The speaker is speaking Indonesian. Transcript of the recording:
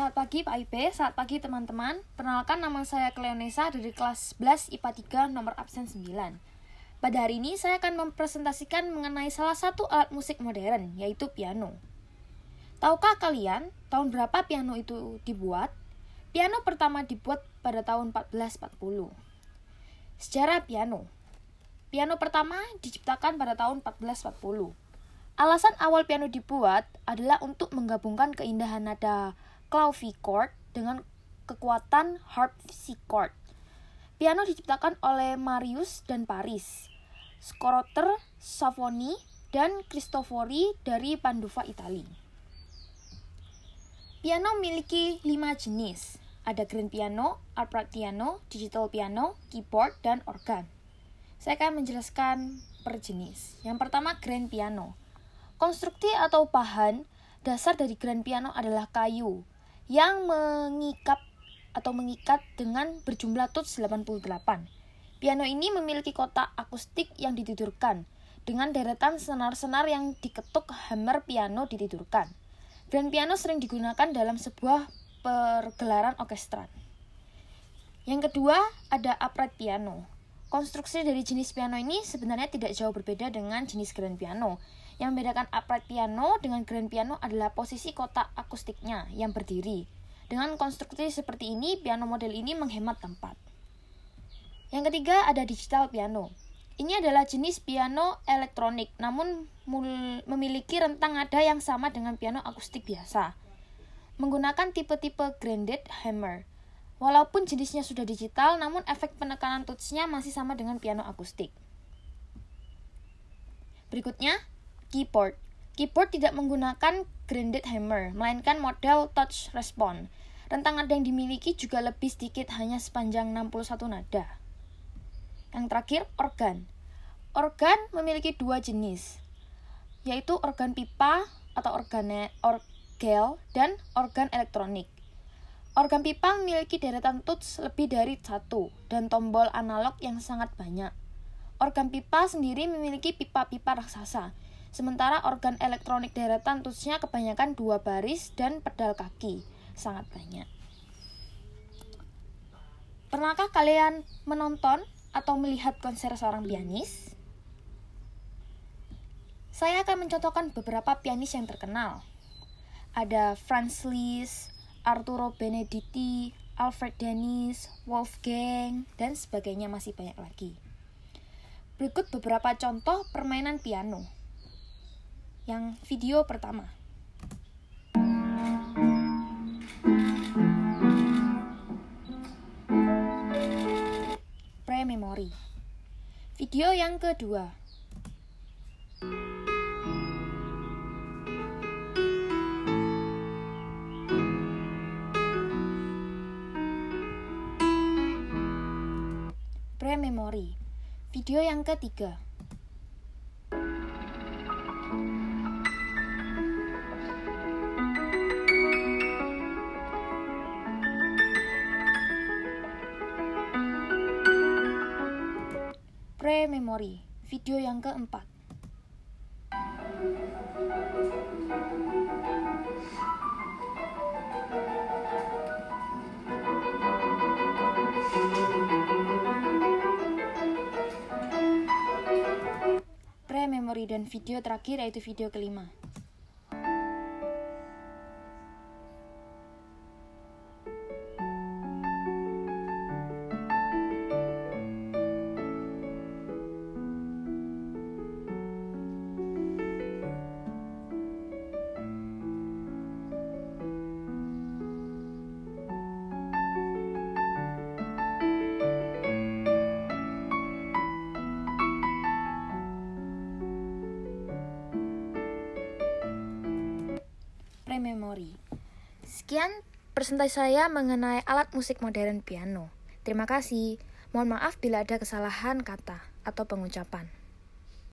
Selamat pagi Pak IP, selamat pagi teman-teman. Perkenalkan nama saya Cleonesa dari kelas 11 IPA 3 nomor absen 9. Pada hari ini saya akan mempresentasikan mengenai salah satu alat musik modern, yaitu piano. Tahukah kalian tahun berapa piano itu dibuat? Piano pertama dibuat pada tahun 1440. Sejarah piano. Piano pertama diciptakan pada tahun 1440. Alasan awal piano dibuat adalah untuk menggabungkan keindahan nada clavichord dengan kekuatan harpsichord. Piano diciptakan oleh Marius dan Paris, Skorotter, Savoni, dan Cristofori dari Pandova, Italia. Piano memiliki lima jenis. Ada grand piano, upright piano, digital piano, keyboard, dan organ. Saya akan menjelaskan per jenis. Yang pertama grand piano. Konstruksi atau bahan dasar dari grand piano adalah kayu yang mengikat atau mengikat dengan berjumlah tuts 88. Piano ini memiliki kotak akustik yang ditidurkan dengan deretan senar-senar yang diketuk hammer piano ditidurkan. Grand piano sering digunakan dalam sebuah pergelaran orkestra. Yang kedua, ada upright piano. Konstruksi dari jenis piano ini sebenarnya tidak jauh berbeda dengan jenis grand piano. Yang membedakan upright piano dengan grand piano adalah posisi kotak akustiknya yang berdiri. Dengan konstruksi seperti ini, piano model ini menghemat tempat. Yang ketiga ada digital piano. Ini adalah jenis piano elektronik, namun memiliki rentang nada yang sama dengan piano akustik biasa. Menggunakan tipe-tipe grounded hammer. Walaupun jenisnya sudah digital, namun efek penekanan touch-nya masih sama dengan piano akustik. Berikutnya, keyboard. Keyboard tidak menggunakan grounded hammer, melainkan model touch response. Rentang nada yang dimiliki juga lebih sedikit, hanya sepanjang 61 nada. Yang terakhir, organ. Organ memiliki dua jenis, yaitu organ pipa atau organe, orgel dan organ elektronik. Organ pipa memiliki deretan tuts lebih dari satu dan tombol analog yang sangat banyak. Organ pipa sendiri memiliki pipa-pipa raksasa, Sementara organ elektronik deretan tutsnya kebanyakan dua baris dan pedal kaki, sangat banyak. Pernahkah kalian menonton atau melihat konser seorang pianis? Saya akan mencontohkan beberapa pianis yang terkenal. Ada Franz Liszt, Arturo Benedetti, Alfred Denis, Wolfgang, dan sebagainya masih banyak lagi. Berikut beberapa contoh permainan piano yang video pertama. Pre-memory. Video yang kedua. Pre-memory. Video yang ketiga. Pre-memory, video yang keempat. Dan video terakhir yaitu video kelima. Sekian presentasi saya mengenai alat musik modern piano. Terima kasih. Mohon maaf bila ada kesalahan kata atau pengucapan.